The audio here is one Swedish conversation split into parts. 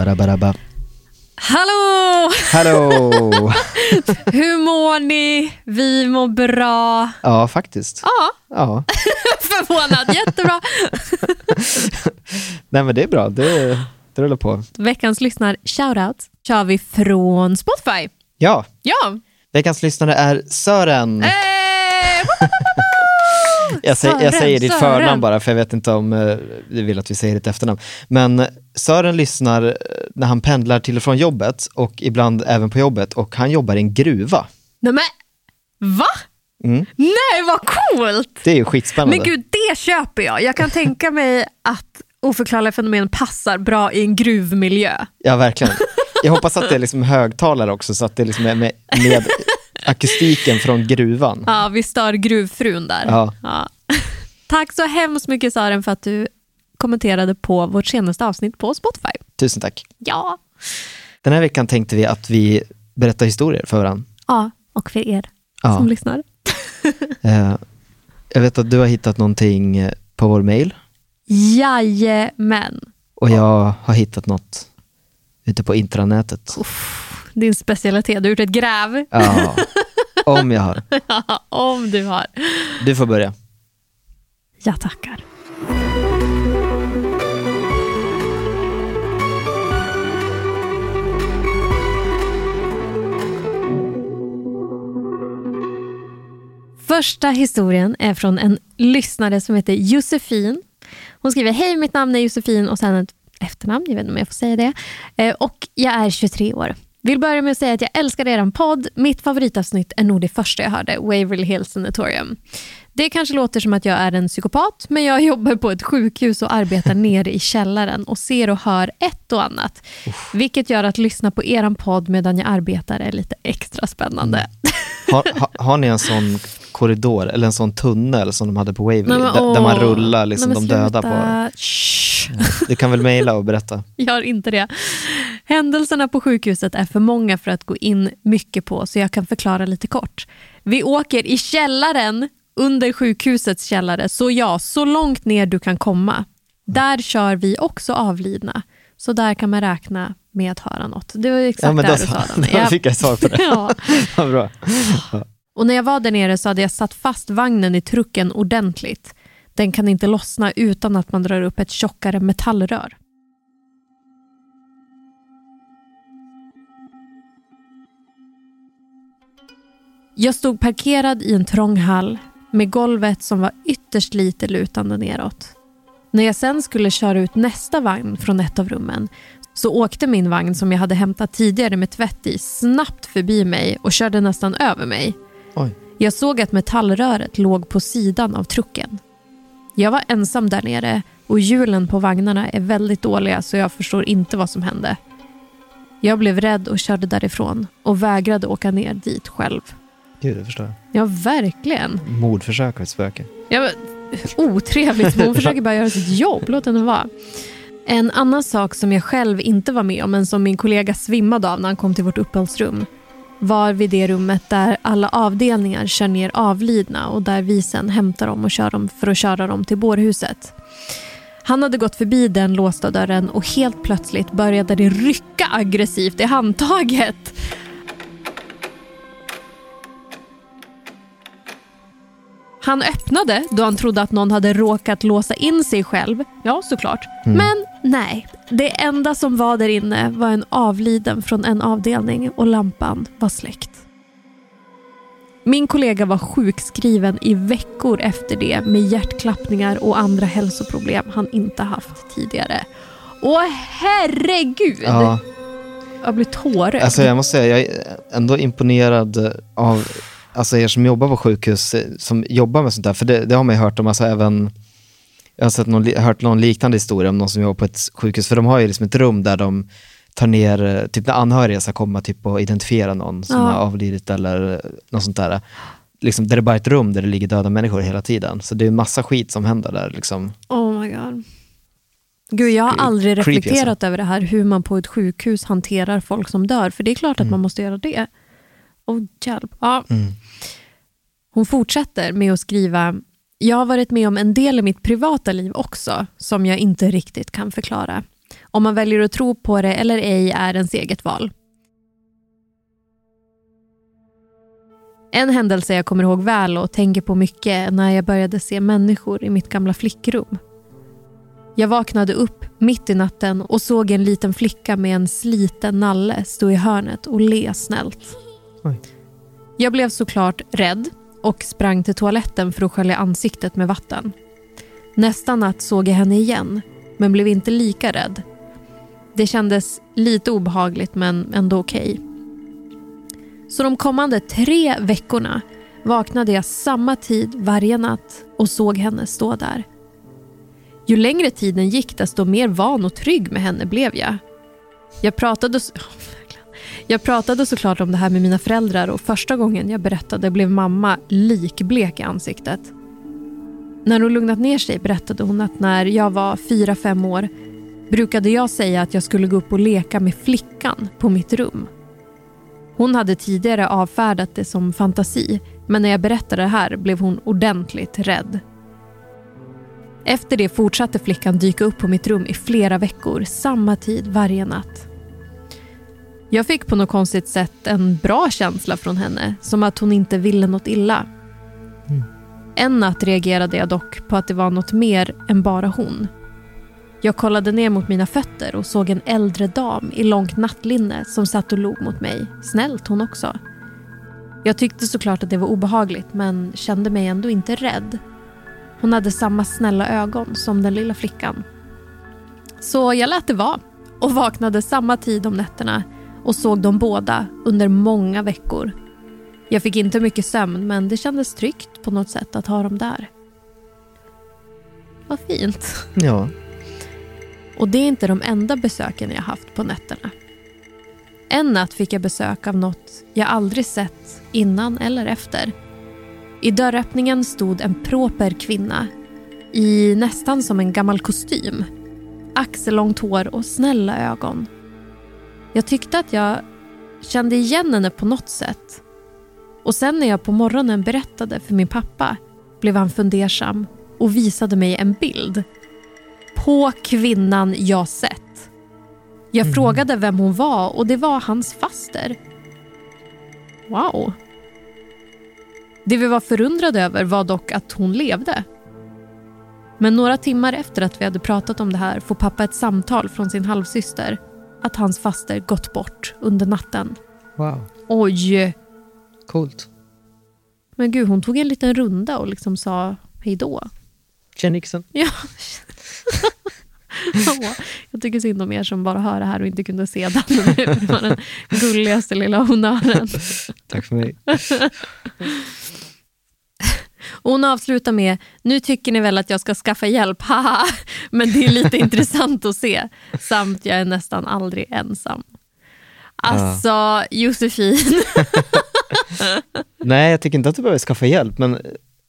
Ba-da-ba-da-ba. Hallå! Hallå! Hur mår ni? Vi mår bra. Ja, faktiskt. Ja, Ja. förvånad. Jättebra. Nej men det är bra, det, det rullar på. Veckans lyssnar shoutout kör vi från Spotify. Ja, Ja. veckans lyssnare är Sören. Eh, Jag, säger, jag Sören, säger ditt Sören. förnamn bara, för jag vet inte om eh, du vill att vi säger ditt efternamn. Men Sören lyssnar eh, när han pendlar till och från jobbet och ibland även på jobbet och han jobbar i en gruva. Nej men, va? Mm. Nej vad coolt! Det är ju skitspännande. Men gud, det köper jag. Jag kan tänka mig att oförklarliga fenomen passar bra i en gruvmiljö. Ja, verkligen. Jag hoppas att det är liksom högtalare också, så att det liksom är med, med akustiken från gruvan. Ja, vi stör gruvfrun där. Ja. Tack så hemskt mycket Sören för att du kommenterade på vårt senaste avsnitt på Spotify. Tusen tack. Ja. Den här veckan tänkte vi att vi berättar historier för varandra. Ja, och för er Ja. som lyssnar. Eh, jag vet att du har hittat någonting på vår mail Jajamän. och jag har hittat något ute på intranätet. Din specialitet. Du har gjort ett gräv. Ja, om jag har. Ja, om du har. Du får börja. Jag tackar. Första historien är från en lyssnare som heter Josefin. Hon skriver, hej mitt namn är Josefin och sen ett efternamn, jag vet inte om jag får säga det. Eh, Och jag är 23 år. Vill börja med att säga att jag älskar er podd. Mitt favoritavsnitt är nog det första jag hörde, Waverly Hills Sanatorium. Det kanske låter som att jag är en psykopat, men jag jobbar på ett sjukhus och arbetar nere i källaren och ser och hör ett och annat. Vilket gör att lyssna på er podd medan jag arbetar är lite extra spännande. Har, har, har ni en sån korridor eller en sån tunnel som de hade på Waverly, Nej, men, där, där man rullar liksom Nej, de döda på? Shh. Du kan väl mejla och berätta? Gör inte det. Händelserna på sjukhuset är för många för att gå in mycket på, så jag kan förklara lite kort. Vi åker i källaren under sjukhusets källare, så ja, så långt ner du kan komma. Där kör vi också avlidna, så där kan man räkna med att höra något. Det var exakt Ja, men där du sa då den. Ja. fick jag svar på det. Ja. Vad bra. Och när jag var där nere så hade jag satt fast vagnen i trucken ordentligt. Den kan inte lossna utan att man drar upp ett tjockare metallrör. Jag stod parkerad i en trång hall med golvet som var ytterst lite lutande neråt. När jag sen skulle köra ut nästa vagn från ett av rummen så åkte min vagn som jag hade hämtat tidigare med tvätt i snabbt förbi mig och körde nästan över mig. Oj. Jag såg att metallröret låg på sidan av trucken. Jag var ensam där nere och hjulen på vagnarna är väldigt dåliga så jag förstår inte vad som hände. Jag blev rädd och körde därifrån och vägrade åka ner dit själv. Gud, det förstår jag. Ja, verkligen. Mordförsök av ett spöke. Ja, otrevligt, hon försöker bara göra sitt jobb. Låt henne vara. En annan sak som jag själv inte var med om, men som min kollega svimmade av när han kom till vårt uppehållsrum, var vid det rummet där alla avdelningar kör ner avlidna och där vi sen hämtar dem och kör dem för att köra dem till bårhuset. Han hade gått förbi den låsta dörren och helt plötsligt började det rycka aggressivt i handtaget. Han öppnade då han trodde att någon hade råkat låsa in sig själv. Ja, såklart. Men nej, det enda som var där inne var en avliden från en avdelning och lampan var släckt. Min kollega var sjukskriven i veckor efter det med hjärtklappningar och andra hälsoproblem han inte haft tidigare. Åh herregud! Ja, Jag blir tårögd. alltså jag måste säga, jag är ändå imponerad av alltså er som jobbar på sjukhus, eh, som jobbar med sånt där. För det, det har man ju hört om, alltså även, jag har sett någon, hört någon liknande historia om någon som jobbar på ett sjukhus. För de har ju liksom ett rum där de tar ner, eh, typ när anhöriga ska komma typ och identifiera någon som Ja. har avlidit eller eh, något sånt där. Liksom, där det bara är ett rum där det ligger döda människor hela tiden. Så det är en massa skit som händer där. Liksom. Oh my god. Gud, jag har aldrig alltså. reflekterat över det här, hur man på ett sjukhus hanterar folk som dör. För det är klart att Mm. man måste göra det. Hjälp. Ja. Mm. Hon fortsätter med att skriva, jag har varit med om en del i mitt privata liv också, som jag inte riktigt kan förklara. Om man väljer att tro på det eller ej är ens eget val. En händelse jag kommer ihåg väl och tänker på mycket är när jag började se människor i mitt gamla flickrum. Jag vaknade upp mitt i natten och såg en liten flicka med en sliten nalle stå i hörnet och le snällt. Oj. Jag blev såklart rädd och sprang till toaletten för att skölja ansiktet med vatten. Nästa natt såg jag henne igen, men blev inte lika rädd. Det kändes lite obehagligt men ändå okej. Så de kommande tre veckorna vaknade jag samma tid varje natt och såg henne stå där. Ju längre tiden gick desto mer van och trygg med henne blev jag. Jag pratade, så... Oh, jag pratade såklart om det här med mina föräldrar och första gången jag berättade blev mamma likblek i ansiktet. När hon lugnat ner sig berättade hon att när jag var fyra fem år brukade jag säga att jag skulle gå upp och leka med flickan på mitt rum. Hon hade tidigare avfärdat det som fantasi men när jag berättade det här blev hon ordentligt rädd. Efter det fortsatte flickan dyka upp på mitt rum i flera veckor, samma tid varje natt. Jag fick på något konstigt sätt en bra känsla från henne, som att hon inte ville något illa. En natt reagerade jag dock på att det var något mer än bara hon. Jag kollade ner mot mina fötter och såg en äldre dam i långt nattlinne som satt och log mot mig. Snällt hon också. Jag tyckte såklart att det var obehagligt men kände mig ändå inte rädd. Hon hade samma snälla ögon som den lilla flickan. Så jag lät det vara och vaknade samma tid om nätterna och såg dem båda under många veckor. Jag fick inte mycket sömn men det kändes tryggt på något sätt att ha dem där. Vad fint. Ja. Och det är inte de enda besöken jag haft på nätterna. En natt fick jag besök av något jag aldrig sett innan eller efter. I dörröppningen stod en proper kvinna i nästan som en gammal kostym. Axellångt hår och snälla ögon. Jag tyckte att jag kände igen henne på något sätt. Och sen när jag på morgonen berättade för min pappa blev han fundersam och visade mig en bild på kvinnan jag sett. Jag frågade vem hon var och det var hans faster. Wow. Det vi var förundrade över var dock att hon levde. Men några timmar efter att vi hade pratat om det här får pappa ett samtal från sin halvsyster att hans faster gått bort under natten. Wow. Oj! Coolt. Men gud, hon tog en liten runda och liksom sa hej då. Jen Nixon. Ja. Ja, jag tycker synd om er som bara hör det här och inte kunde se den nu. Det var den gulligaste lilla honnören. Tack för mig. Och hon avslutar med, nu tycker ni väl att jag ska skaffa hjälp, haha. Men det är lite intressant att se. Samt jag är nästan aldrig ensam. Alltså, Josefin. Nej, jag tycker inte att du behöver skaffa hjälp, men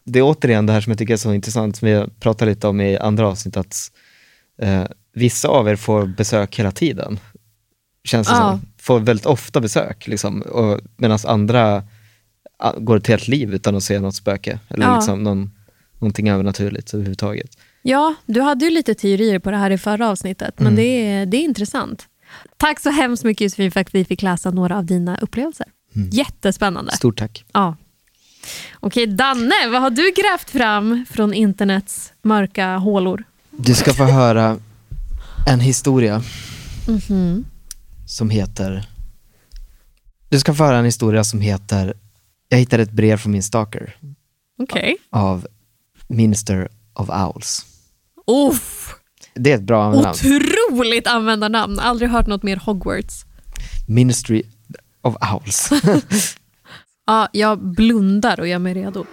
det är återigen det här som jag tycker är så intressant, som vi pratar lite om i andra avsnitt, att eh, vissa av er får besök hela tiden. Känns det Ja. som. Får väldigt ofta besök, liksom, medan andra går ett helt liv utan att se något spöke, eller Ja. liksom någon, någonting övernaturligt överhuvudtaget. Ja, du hade ju lite teorier på det här i förra avsnittet, men det, är, det är intressant. Tack så hemskt mycket Josefin för att vi fick läsa några av dina upplevelser. Jättespännande. Stort tack. Ja. Okej, Danne, vad har du grävt fram från internets mörka hålor? Du ska få höra en historia Mhm. som heter... Du ska få höra en historia som heter Jag hittade ett brev från min stalker Okej. av Minister of Owls. Uff, Det är ett bra namn. otroligt användarnamn. Aldrig hört något mer Hogwarts. Ministry of Owls. Ja, jag blundar och gör mig redo.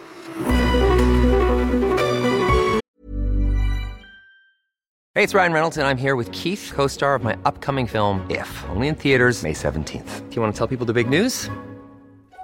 Hey, it's Ryan Reynolds, and I'm here with Keith, co star of my upcoming film, If, only in theaters, May 17th. Do you want to tell people the big news?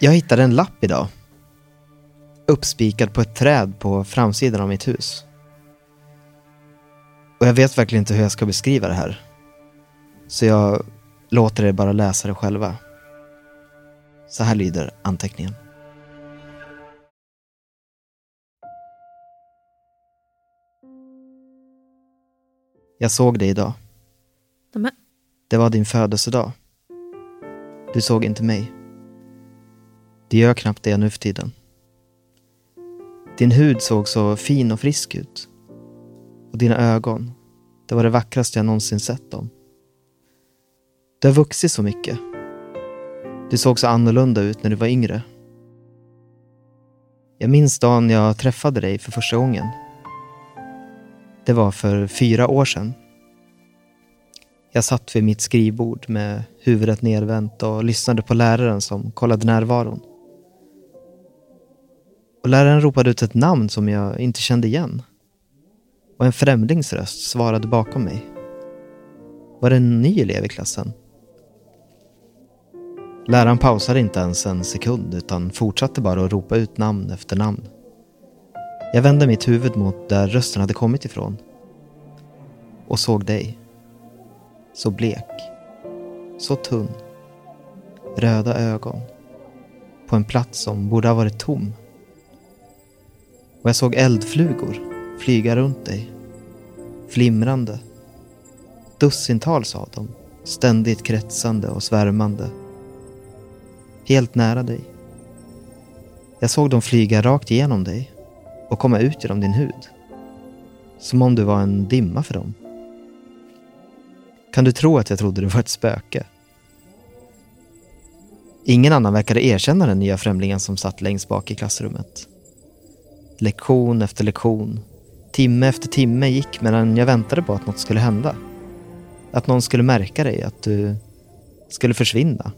Jag hittade en lapp idag. Uppspikad på ett träd på framsidan av mitt hus. Och jag vet verkligen inte hur jag ska beskriva det här. Så jag låter er bara läsa det själva. Så här lyder anteckningen. Jag såg dig idag. Det var din födelsedag. Du såg inte mig. Det gör knappt det nu för tiden. Din hud såg så fin och frisk ut. Och dina ögon, det var det vackraste jag någonsin sett dem. Du har vuxit så mycket. Du såg så annorlunda ut när du var yngre. Jag minns dagen jag träffade dig för första gången. Det var för fyra år sedan. Jag satt vid mitt skrivbord med huvudet nedvänt och lyssnade på läraren som kollade närvaron. Och läraren ropade ut ett namn som jag inte kände igen. Och en främlingsröst svarade bakom mig. Var det en ny elev i klassen? Läraren pausade inte ens en sekund utan fortsatte bara att ropa ut namn efter namn. Jag vände mitt huvud mot där rösten hade kommit ifrån. Och såg dig. Så blek. Så tunn. Röda ögon. På en plats som borde ha varit tom. Och jag såg eldflugor flyga runt dig. Flimrande. Dussintals av dem. Ständigt kretsande och svärmande. Helt nära dig. Jag såg dem flyga rakt igenom dig och komma ut genom din hud. Som om du var en dimma för dem. Kan du tro att jag trodde du var ett spöke? Ingen annan verkade erkänna den nya främlingen som satt längst bak i klassrummet. Lektion efter lektion. Timme efter timme gick medan jag väntade på att något skulle hända. Att någon skulle märka dig, att du skulle försvinna.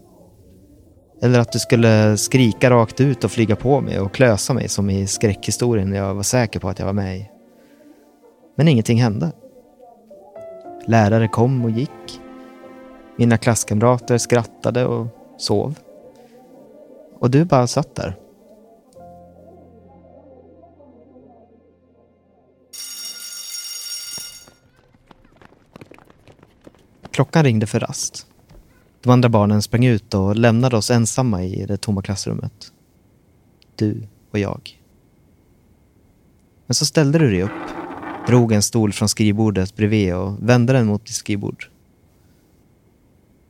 Eller att du skulle skrika rakt ut och flyga på mig och klösa mig som i skräckhistorien jag var säker på att jag var med i. Men ingenting hände. Lärare kom och gick. Mina klasskamrater skrattade och sov. Och du bara satt där. Klockan ringde för rast. De andra barnen sprang ut och lämnade oss ensamma i det tomma klassrummet. Du och jag. Men så ställde du dig upp, drog en stol från skrivbordet bredvid och vände den mot ditt skrivbord.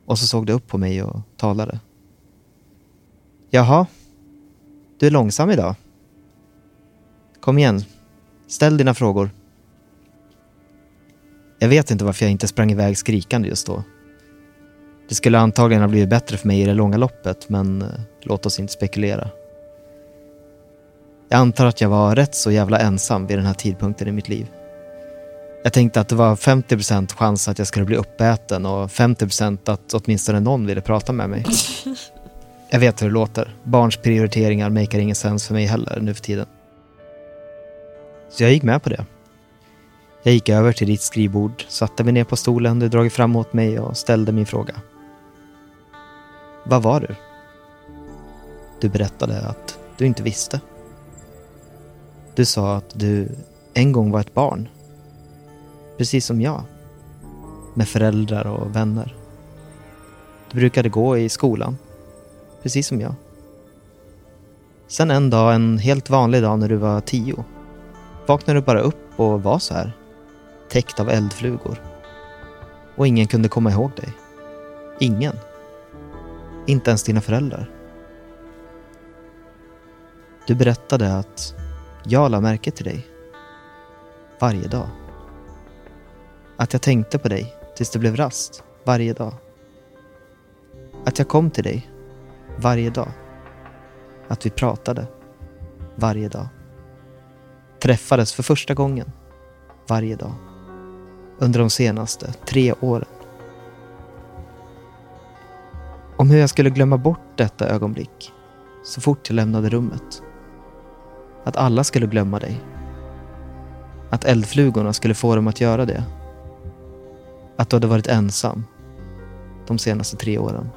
Och så såg du upp på mig och talade. Jaha, du är långsam idag. Kom igen, ställ dina frågor. Jag vet inte varför jag inte sprang iväg skrikande just då. Det skulle antagligen ha blivit bättre för mig i det långa loppet, men eh, låt oss inte spekulera. Jag antar att jag var rätt så jävla ensam vid den här tidpunkten i mitt liv. Jag tänkte att det var 50% chans att jag skulle bli uppäten och 50% att åtminstone någon ville prata med mig. Jag vet hur det låter. Barns prioriteringar makar ingen sens för mig heller nu för tiden. Så jag gick med på det. Jag gick över till ditt skrivbord, satte mig ner på stolen du dragit fram mot mig och ställde min fråga. Vad var du? Du berättade att du inte visste. Du sa att du en gång var ett barn. Precis som jag. Med föräldrar och vänner. Du brukade gå i skolan. Precis som jag. Sen en dag, en helt vanlig dag när du var tio, vaknade du bara upp och var så här. Täckt av eldflugor. Och ingen kunde komma ihåg dig. Ingen. Inte ens dina föräldrar. Du berättade att jag la märke till dig. Varje dag. Att jag tänkte på dig tills det blev rast. Varje dag. Att jag kom till dig. Varje dag. Att vi pratade. Varje dag. Träffades för första gången. Varje dag. Under de senaste tre åren. Om hur jag skulle glömma bort detta ögonblick så fort jag lämnade rummet. Att alla skulle glömma dig. Att eldflugorna skulle få dem att göra det. Att du hade varit ensam de senaste tre åren.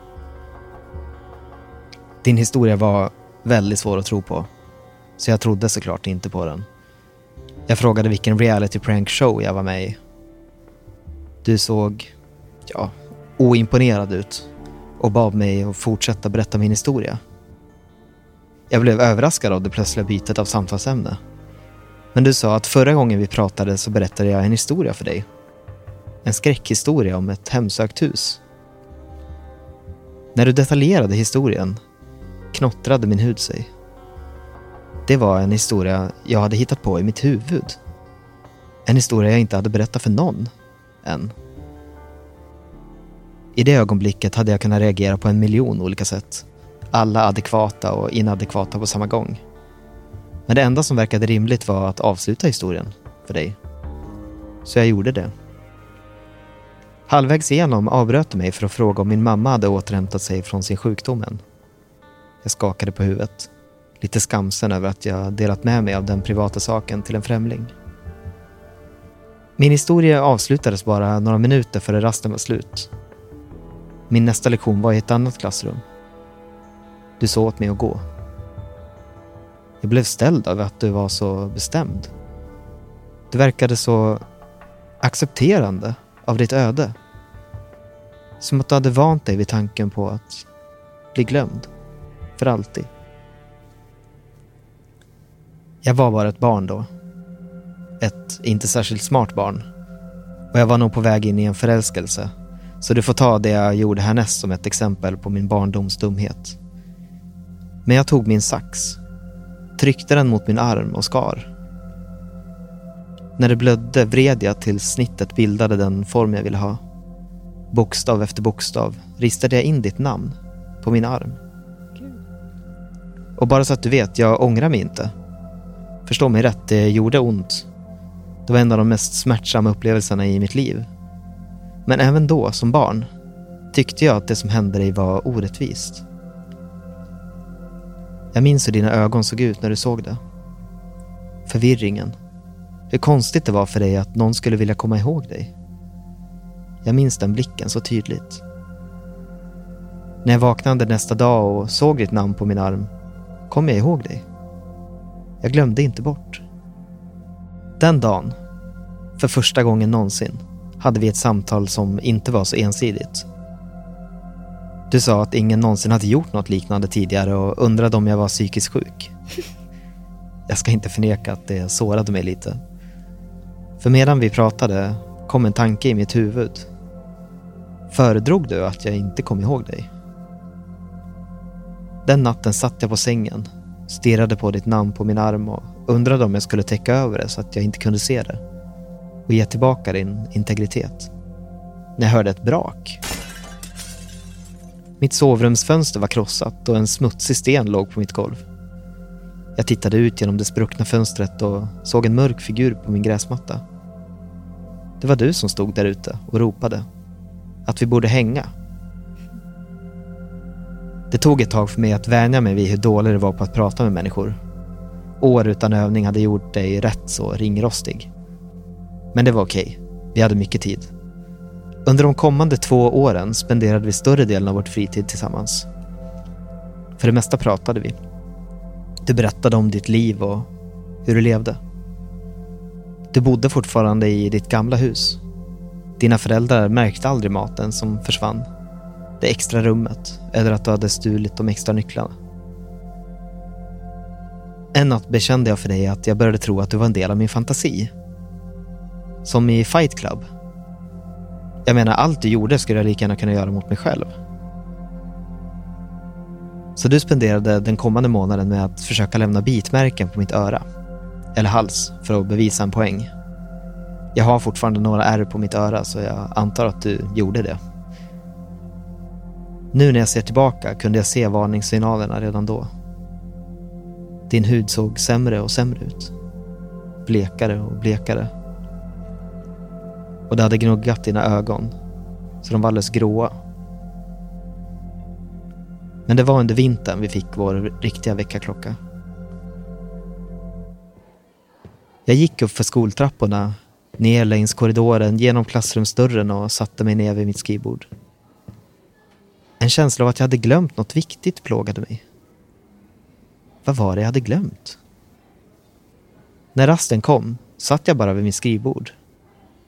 Din historia var väldigt svår att tro på. Så jag trodde såklart inte på den. Jag frågade vilken reality prank show jag var med i. Du såg, ja, oimponerad ut och bad mig att fortsätta berätta min historia. Jag blev överraskad av det plötsliga bytet av samtalsämne. Men du sa att förra gången vi pratade så berättade jag en historia för dig. En skräckhistoria om ett hemsökt hus. När du detaljerade historien knottrade min hud sig. Det var en historia jag hade hittat på i mitt huvud. En historia jag inte hade berättat för någon än. I det ögonblicket hade jag kunnat reagera på en miljon olika sätt. Alla adekvata och inadekvata på samma gång. Men det enda som verkade rimligt var att avsluta historien för dig. Så jag gjorde det. Halvvägs igenom avbröt du mig för att fråga om min mamma hade återhämtat sig från sin sjukdom än. Jag skakade på huvudet, lite skamsen över att jag delat med mig av den privata saken till en främling. Min historia avslutades bara några minuter före rasten var slut. Min nästa lektion var i ett annat klassrum. Du sa åt mig att gå. Jag blev ställd av att du var så bestämd. Du verkade så accepterande av ditt öde. Som att du hade vant dig vid tanken på att bli glömd. För alltid. Jag var bara ett barn då. Ett inte särskilt smart barn. Och jag var nog på väg in i en förälskelse. Så du får ta det jag gjorde härnäst som ett exempel på min barndoms dumhet. Men jag tog min sax, tryckte den mot min arm och skar. När det blödde vred jag tills snittet bildade den form jag ville ha. Bokstav efter bokstav ristade jag in ditt namn på min arm. Och bara så att du vet, jag ångrar mig inte. Förstå mig rätt, det gjorde ont. Det var en av de mest smärtsamma upplevelserna i mitt liv. Men även då, som barn, tyckte jag att det som hände dig var orättvist. Jag minns hur dina ögon såg ut när du såg det. Förvirringen. Hur konstigt det var för dig att någon skulle vilja komma ihåg dig. Jag minns den blicken så tydligt. När jag vaknade nästa dag och såg ditt namn på min arm kom jag ihåg dig. Jag glömde inte bort. Den dagen, för första gången någonsin, hade vi ett samtal som inte var så ensidigt. Du sa att ingen någonsin hade gjort något liknande tidigare och undrade om jag var psykiskt sjuk. Jag ska inte förneka att det sårade mig lite. För medan vi pratade kom en tanke i mitt huvud. Föredrog du att jag inte kom ihåg dig? Den natten satt jag på sängen, stirrade på ditt namn på min arm och undrade om jag skulle täcka över det så att jag inte kunde se det och ge tillbaka din integritet. När jag hörde ett brak. Mitt sovrumsfönster var krossat och en smutsig sten låg på mitt golv. Jag tittade ut genom det spruckna fönstret och såg en mörk figur på min gräsmatta. Det var du som stod där ute och ropade att vi borde hänga. Det tog ett tag för mig att vänja mig vid hur dålig det var på att prata med människor. År utan övning hade gjort dig rätt så ringrostig. Men det var okej. Vi hade mycket tid. Under de kommande två åren spenderade vi större delen av vårt fritid tillsammans. För det mesta pratade vi. Du berättade om ditt liv och hur du levde. Du bodde fortfarande i ditt gamla hus. Dina föräldrar märkte aldrig maten som försvann. Det extra rummet eller att du hade stulit de extra nycklarna. En natt bekände jag för dig att jag började tro att du var en del av min fantasi. Som i Fight Club. Jag menar, allt du gjorde skulle jag lika gärna kunna göra mot mig själv. Så du spenderade den kommande månaden med att försöka lämna bitmärken på mitt öra. Eller hals, för att bevisa en poäng. Jag har fortfarande några ärr på mitt öra, så jag antar att du gjorde det. Nu när jag ser tillbaka kunde jag se varningssignalerna redan då. Din hud såg sämre och sämre ut. Blekare och blekare. Och det hade gnuggat dina ögon, så de var alldeles gråa. Men det var under vintern vi fick vår riktiga väckarklocka. Jag gick upp för skoltrapporna, ner längs korridoren, genom klassrumsdörren och satte mig ner vid mitt skrivbord. En känsla av att jag hade glömt något viktigt plågade mig. Vad var det jag hade glömt? När rasten kom satt jag bara vid mitt skrivbord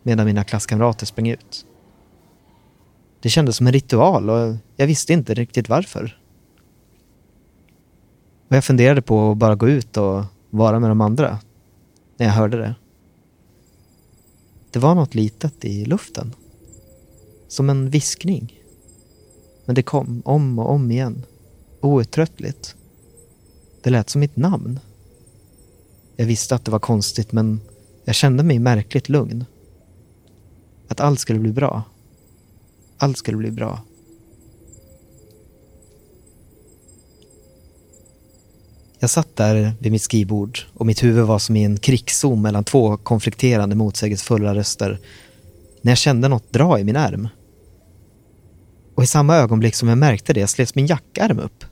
medan mina klasskamrater sprang ut. Det kändes som en ritual och jag visste inte riktigt varför. Och jag funderade på att bara gå ut och vara med de andra när jag hörde det. Det var något litet i luften. Som en viskning. Men det kom om och om igen. Outtröttligt. Det lät som mitt namn. Jag visste att det var konstigt men jag kände mig märkligt lugn. Att allt skulle bli bra. Allt skulle bli bra. Jag satt där vid mitt skrivbord och mitt huvud var som i en krigszon mellan två konflikterande motsägelsefulla röster när jag kände något dra i min ärm. Och i samma ögonblick som jag märkte det slets min jackärm upp.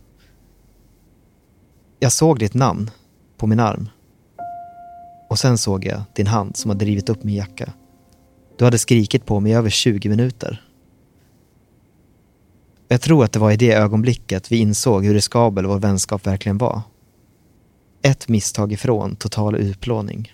Jag såg ditt namn på min arm. Och sen såg jag din hand som hade drivit upp min jacka. Du hade skrikit på mig i över 20 minuter. Jag tror att det var i det ögonblicket vi insåg hur riskabel vår vänskap verkligen var. Ett misstag ifrån total utplåning.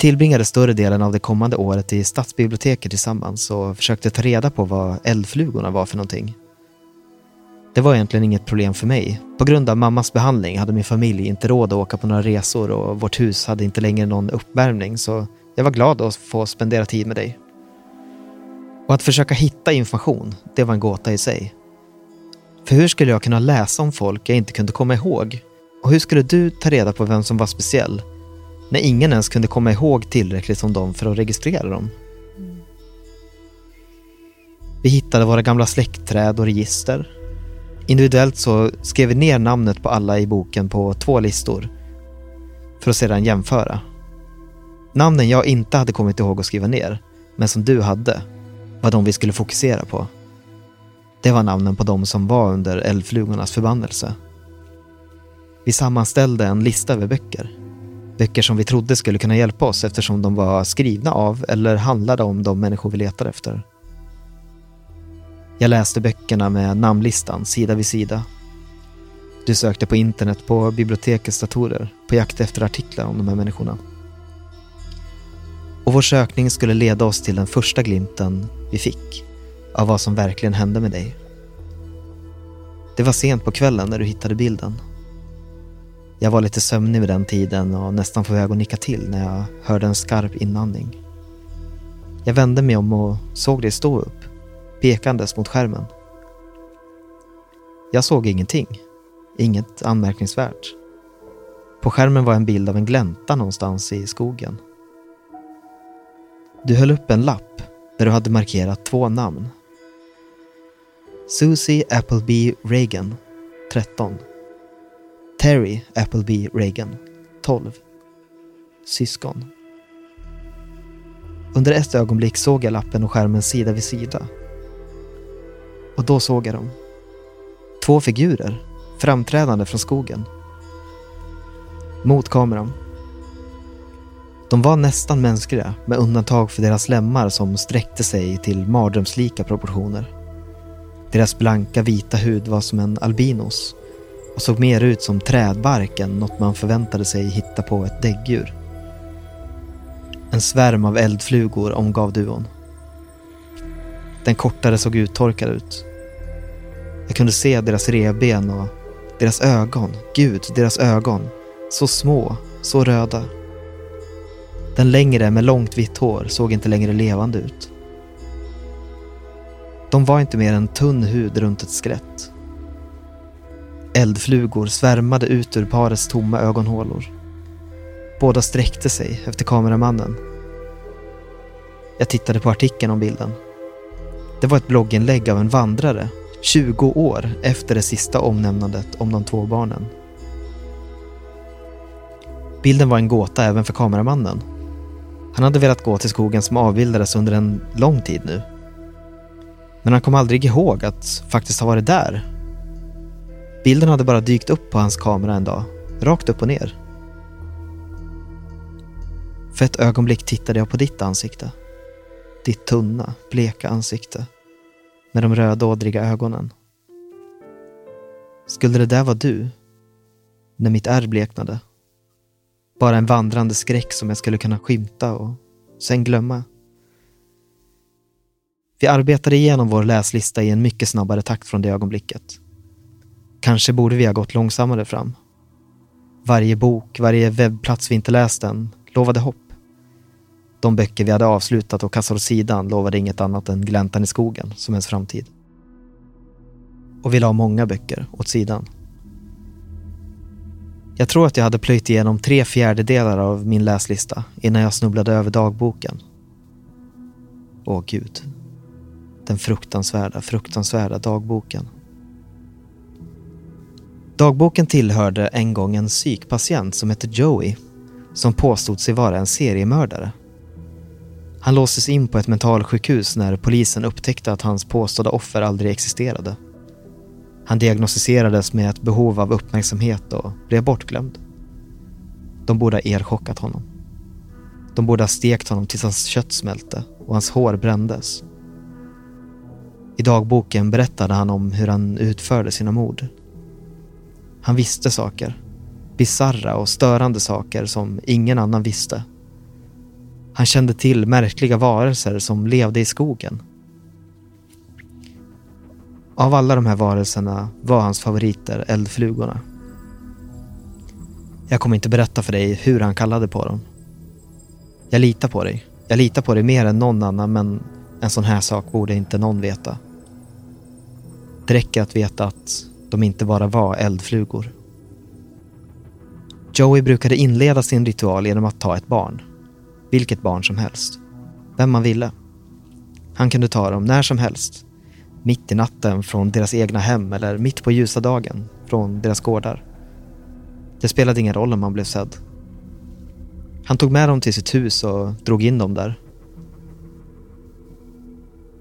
Tillbringade större delen av det kommande året i stadsbiblioteket tillsammans och försökte ta reda på vad eldflugorna var för någonting. Det var egentligen inget problem för mig. På grund av mammas behandling hade min familj inte råd att åka på några resor och vårt hus hade inte längre någon uppvärmning så jag var glad att få spendera tid med dig. Och att försöka hitta information, det var en gåta i sig. För hur skulle jag kunna läsa om folk jag inte kunde komma ihåg? Och hur skulle du ta reda på vem som var speciell? När ingen ens kunde komma ihåg tillräckligt om dem för att registrera dem. Vi hittade våra gamla släktträd och register. Individuellt så skrev vi ner namnet på alla i boken på två listor för att sedan jämföra. Namnen jag inte hade kommit ihåg att skriva ner, men som du hade, var de vi skulle fokusera på. Det var namnen på de som var under eldflugornas förbannelse. Vi sammanställde en lista över böcker. Böcker som vi trodde skulle kunna hjälpa oss eftersom de var skrivna av eller handlade om de människor vi letar efter. Jag läste böckerna med namnlistan sida vid sida. Du sökte på internet på bibliotekets datorer på jakt efter artiklar om de här människorna. Och vår sökning skulle leda oss till den första glimten vi fick av vad som verkligen hände med dig. Det var sent på kvällen när du hittade bilden. Jag var lite sömnig vid den tiden och nästan på väg att nicka till när jag hörde en skarp inandning. Jag vände mig om och såg dig stå upp, pekandes mot skärmen. Jag såg ingenting. Inget anmärkningsvärt. På skärmen var en bild av en glänta någonstans i skogen. Du höll upp en lapp där du hade markerat två namn. Susie Appleby Reagan, 13. Terry Appleby Reagan, 12. Syskon. Under ett ögonblick såg jag lappen och skärmen sida vid sida. Och då såg jag dem. Två figurer, framträdande från skogen. Mot kameran. De var nästan mänskliga med undantag för deras lemmar som sträckte sig till mardrömslika proportioner. Deras blanka vita hud var som en albinos och såg mer ut som trädbark än något man förväntade sig hitta på ett däggdjur. En svärm av eldflugor omgav duon. Den kortare såg uttorkad ut. Jag kunde se deras revben och deras ögon. Gud, deras ögon. Så små, så röda. Den längre med långt vitt hår såg inte längre levande ut. De var inte mer än tunn hud runt ett skelett. Eldflugor svärmade ut ur parets tomma ögonhålor. Båda sträckte sig efter kameramannen. Jag tittade på artikeln om bilden. Det var ett blogginlägg av en vandrare 20 år efter det sista omnämnandet om de två barnen. Bilden var en gåta även för kameramannen. Han hade velat gå till skogen som avbildades under en lång tid nu. Men han kom aldrig ihåg att faktiskt ha varit där. Bilden hade bara dykt upp på hans kamera en dag, rakt upp och ner. För ett ögonblick tittade jag på ditt ansikte. Ditt tunna, bleka ansikte. Med de rödådriga ögonen. Skulle det där vara du? När mitt ärr bleknade? Bara en vandrande skräck som jag skulle kunna skymta och sen glömma. Vi arbetade igenom vår läslista i en mycket snabbare takt från det ögonblicket. Kanske borde vi ha gått långsammare fram. Varje bok, varje webbplats vi inte läst än lovade hopp. De böcker vi hade avslutat och kastat åt sidan lovade inget annat än gläntan i skogen som ens framtid. Och vi la många böcker åt sidan. Jag tror att jag hade plöjt igenom tre fjärdedelar av min läslista innan jag snubblade över dagboken. Åh gud. Den fruktansvärda, fruktansvärda dagboken. Dagboken tillhörde en gång en psykpatient som hette Joey som påstod sig vara en seriemördare. Han låstes in på ett mentalsjukhus när polisen upptäckte att hans påstådda offer aldrig existerade. Han diagnostiserades med ett behov av uppmärksamhet och blev bortglömd. De borde ha elchockat honom. De borde ha stekt honom tills hans kött smälte och hans hår brändes. I dagboken berättade han om hur han utförde sina mord. Han visste saker. Bizarra och störande saker som ingen annan visste. Han kände till märkliga varelser som levde i skogen. Av alla de här varelserna var hans favoriter eldflugorna. Jag kommer inte berätta för dig hur han kallade på dem. Jag litar på dig. Jag litar på dig mer än någon annan men en sån här sak borde inte någon veta. Det räcker att veta att de inte bara var eldflugor. Joey brukade inleda sin ritual genom att ta ett barn. Vilket barn som helst. Vem man ville. Han kunde ta dem när som helst. Mitt i natten från deras egna hem eller mitt på ljusa dagen från deras gårdar. Det spelade ingen roll om man blev sedd. Han tog med dem till sitt hus och drog in dem där.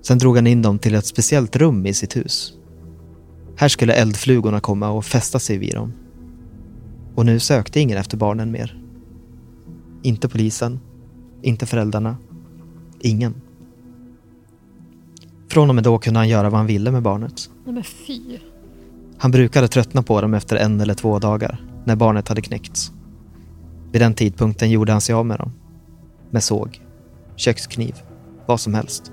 Sen drog han in dem till ett speciellt rum i sitt hus. Här skulle eldflugorna komma och fästa sig vid dem. Och nu sökte ingen efter barnen mer. Inte polisen, inte föräldrarna, ingen. Från och med då kunde han göra vad han ville med barnet. Nej men fy. Han brukade tröttna på dem efter en eller två dagar, när barnet hade knäckts. Vid den tidpunkten gjorde han sig av med dem. Med såg, kökskniv, vad som helst.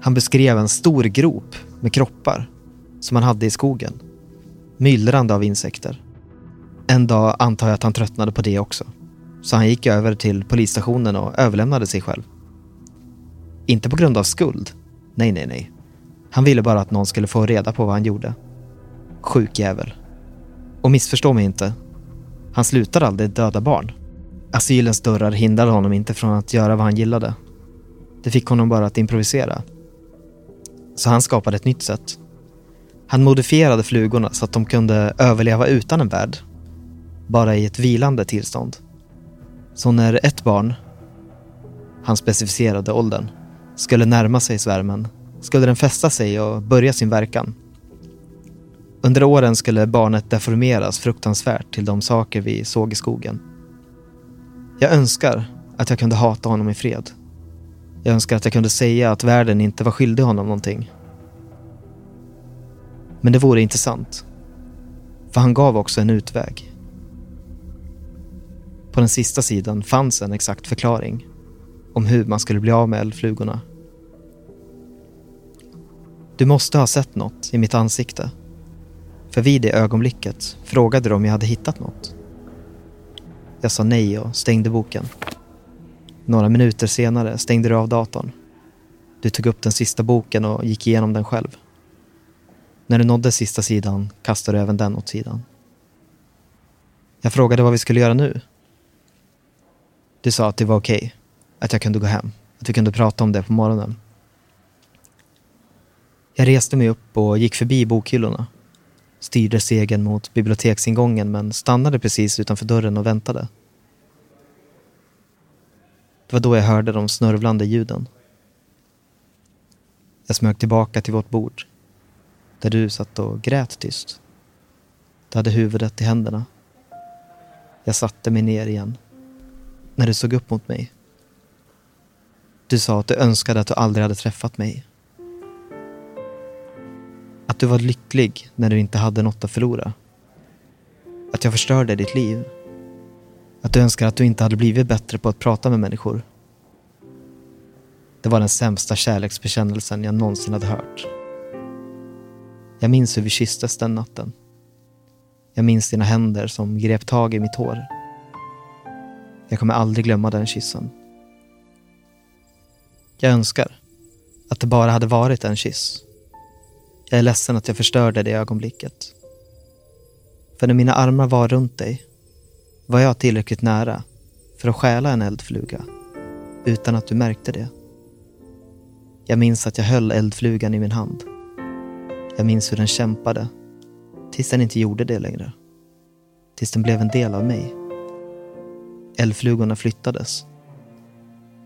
Han beskrev en stor grop med kroppar som han hade i skogen. Myllrande av insekter. En dag antar jag att han tröttnade på det också. Så han gick över till polisstationen och överlämnade sig själv. Inte på grund av skuld. Nej, nej, nej. Han ville bara att någon skulle få reda på vad han gjorde. Sjuk jävel. Och missförstå mig inte. Han slutade aldrig döda barn. Asylens dörrar hindrade honom inte från att göra vad han gillade. Det fick honom bara att improvisera. Så han skapade ett nytt sätt. Han modifierade flugorna så att de kunde överleva utan en värld. Bara i ett vilande tillstånd. Så när ett barn, han specificerade åldern, skulle närma sig svärmen skulle den fästa sig och börja sin verkan. Under åren skulle barnet deformeras fruktansvärt till de saker vi såg i skogen. Jag önskar att jag kunde hata honom i fred. Jag önskar att jag kunde säga att världen inte var skyldig honom någonting. Men det vore inte sant. För han gav också en utväg. På den sista sidan fanns en exakt förklaring om hur man skulle bli av med eldflugorna. Du måste ha sett något i mitt ansikte. För vid det ögonblicket frågade de om jag hade hittat något. Jag sa nej och stängde boken. Några minuter senare stängde du av datorn. Du tog upp den sista boken och gick igenom den själv. När du nådde sista sidan kastade du även den åt sidan. Jag frågade vad vi skulle göra nu. Du sa att det var okej, okay, att jag kunde gå hem, att vi kunde prata om det på morgonen. Jag reste mig upp och gick förbi bokhyllorna. Styrde segern mot biblioteksingången men stannade precis utanför dörren och väntade. Det var då jag hörde de snörvlande ljuden. Jag smög tillbaka till vårt bord. Där du satt och grät tyst. Du hade huvudet i händerna. Jag satte mig ner igen. När du såg upp mot mig. Du sa att du önskade att du aldrig hade träffat mig. Att du var lycklig när du inte hade något att förlora. Att jag förstörde ditt liv. Att du önskar att du inte hade blivit bättre på att prata med människor. Det var den sämsta kärleksbekännelsen jag någonsin hade hört. Jag minns hur vi kysstes den natten. Jag minns dina händer som grep tag i mitt hår. Jag kommer aldrig glömma den kyssen. Jag önskar att det bara hade varit en kyss. Jag är ledsen att jag förstörde det ögonblicket. För när mina armar var runt dig var jag tillräckligt nära för att stjäla en eldfluga utan att du märkte det. Jag minns att jag höll eldflugan i min hand. Jag minns hur den kämpade tills den inte gjorde det längre. Tills den blev en del av mig. Eldflugorna flyttades.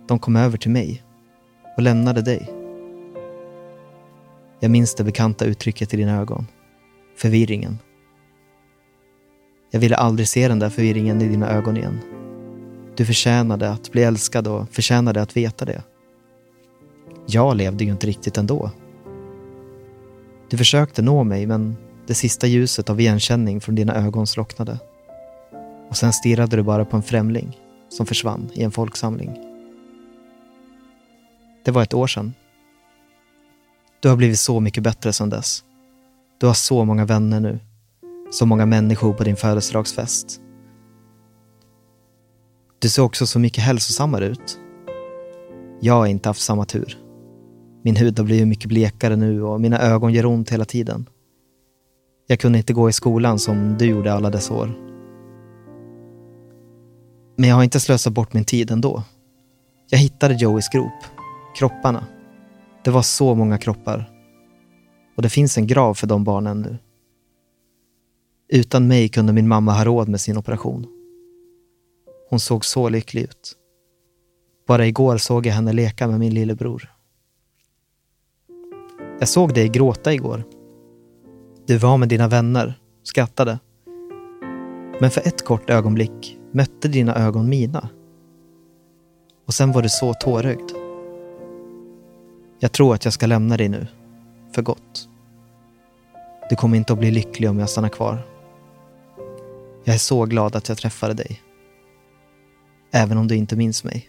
De kom över till mig och lämnade dig. Jag minns det bekanta uttrycket i dina ögon. Förvirringen. Jag ville aldrig se den där förvirringen i dina ögon igen. Du förtjänade att bli älskad och förtjänade att veta det. Jag levde ju inte riktigt ändå. Du försökte nå mig men det sista ljuset av igenkänning från dina ögon slocknade. Och sen stirrade du bara på en främling som försvann i en folksamling. Det var ett år sedan. Du har blivit så mycket bättre sedan dess. Du har så många vänner nu. Så många människor på din födelsedagsfest. Du ser också så mycket hälsosammare ut. Jag har inte haft samma tur. Min hud har blivit mycket blekare nu och mina ögon gör ont hela tiden. Jag kunde inte gå i skolan som du gjorde alla dessa år. Men jag har inte slösat bort min tid ändå. Jag hittade Joeys grop. Kropparna. Det var så många kroppar. Och det finns en grav för de barnen nu. Utan mig kunde min mamma ha råd med sin operation. Hon såg så lycklig ut. Bara igår såg jag henne leka med min lillebror. Jag såg dig gråta igår. Du var med dina vänner, skrattade. Men för ett kort ögonblick mötte dina ögon mina. Och sen var du så tårögd. Jag tror att jag ska lämna dig nu, för gott. Du kommer inte att bli lycklig om jag stannar kvar. Jag är så glad att jag träffade dig. Även om du inte minns mig.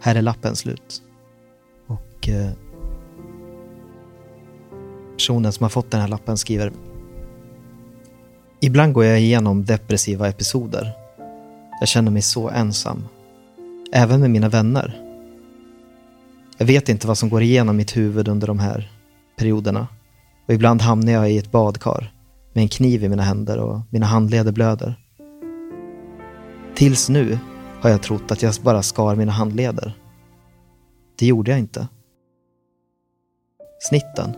Här är lappen slut. Och eh, personen som har fått den här lappen skriver Ibland går jag igenom depressiva episoder. Jag känner mig så ensam. Även med mina vänner. Jag vet inte vad som går igenom mitt huvud under de här perioderna. Och ibland hamnar jag i ett badkar med en kniv i mina händer och mina handleder blöder. Tills nu har jag trott att jag bara skar mina handleder. Det gjorde jag inte. Snitten,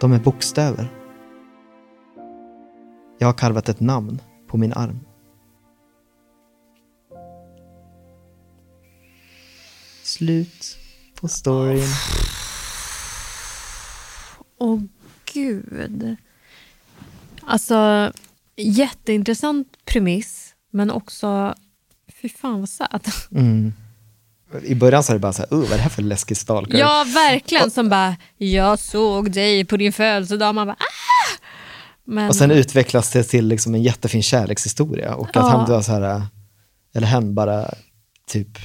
de är bokstäver. Jag har karvat ett namn på min arm. Slut på storyn. Åh gud. Alltså, jätteintressant premiss, men också, fy fan vad sad. Mm. I början så är det bara så här, uh, vad är det här för läskig stalker? Ja, verkligen. Som bara, jag såg dig på din födelsedag. Man bara, ah! Men, Och sen utvecklas det till liksom en jättefin kärlekshistoria och att Ja. han bara så här, eller hen bara typ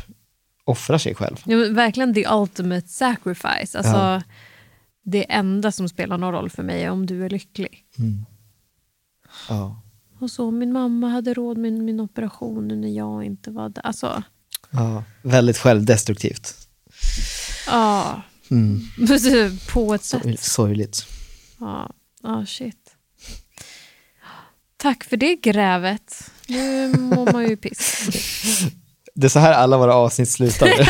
offrar sig själv. ja, verkligen the ultimate sacrifice. Alltså, Ja. Det enda som spelar någon roll för mig är om du är lycklig. Ja. Och så, min mamma hade råd med min operation när jag inte var där. Alltså, Ja, väldigt självdestruktivt. ja. Mm. på ett sätt. Sorg- Sorgligt. Ja, ja shit. Tack för det grävet. Nu mår man ju piss. Det är så här alla våra avsnitt slutar nu.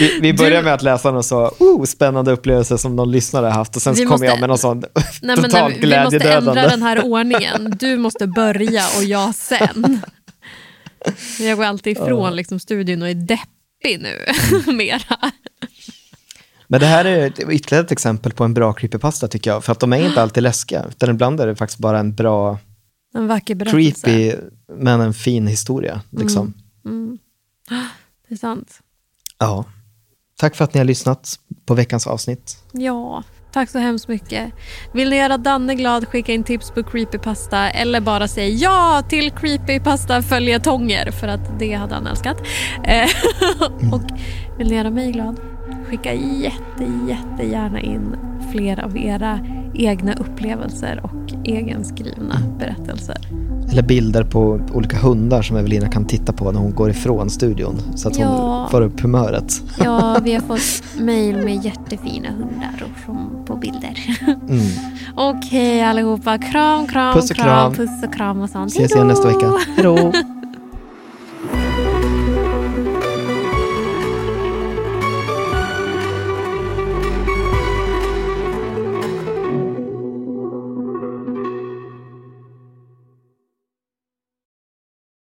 vi, vi börjar med att läsa någon så oh, spännande upplevelse som någon lyssnare har haft och sen så kommer måste- jag med någon sån Nej, men totalt nej, vi måste ändra glädjedödande. den här ordningen. Du måste börja och jag sen. Jag går alltid ifrån liksom, studion och är deppig nu. Mera. Men det här är ytterligare ett exempel på en bra creepypasta tycker jag. För att de är inte alltid läskiga, utan ibland är det faktiskt bara en bra, En vacker berättelse. creepy, men en fin historia. Liksom. Mm. Det är sant. Ja. Tack för att ni har lyssnat på veckans avsnitt. Ja, tack så hemskt mycket. Vill ni göra Danne glad, skicka in tips på creepypasta eller bara säga ja till creepypasta följetonger för att det hade han älskat. Eh, och vill ni göra mig glad, skicka jätte, jättegärna in fler av era egna upplevelser och egenskrivna berättelser. Eller bilder på olika hundar som Evelina kan titta på när hon går ifrån studion. Så att hon Ja. får upp humöret. Ja, vi har fått mejl med jättefina hundar och på bilder. Mm. Okej allihopa, kram, kram, Puss och kram. puss och kram och sånt. Ses igen nästa Hejdå! vecka. Hej då!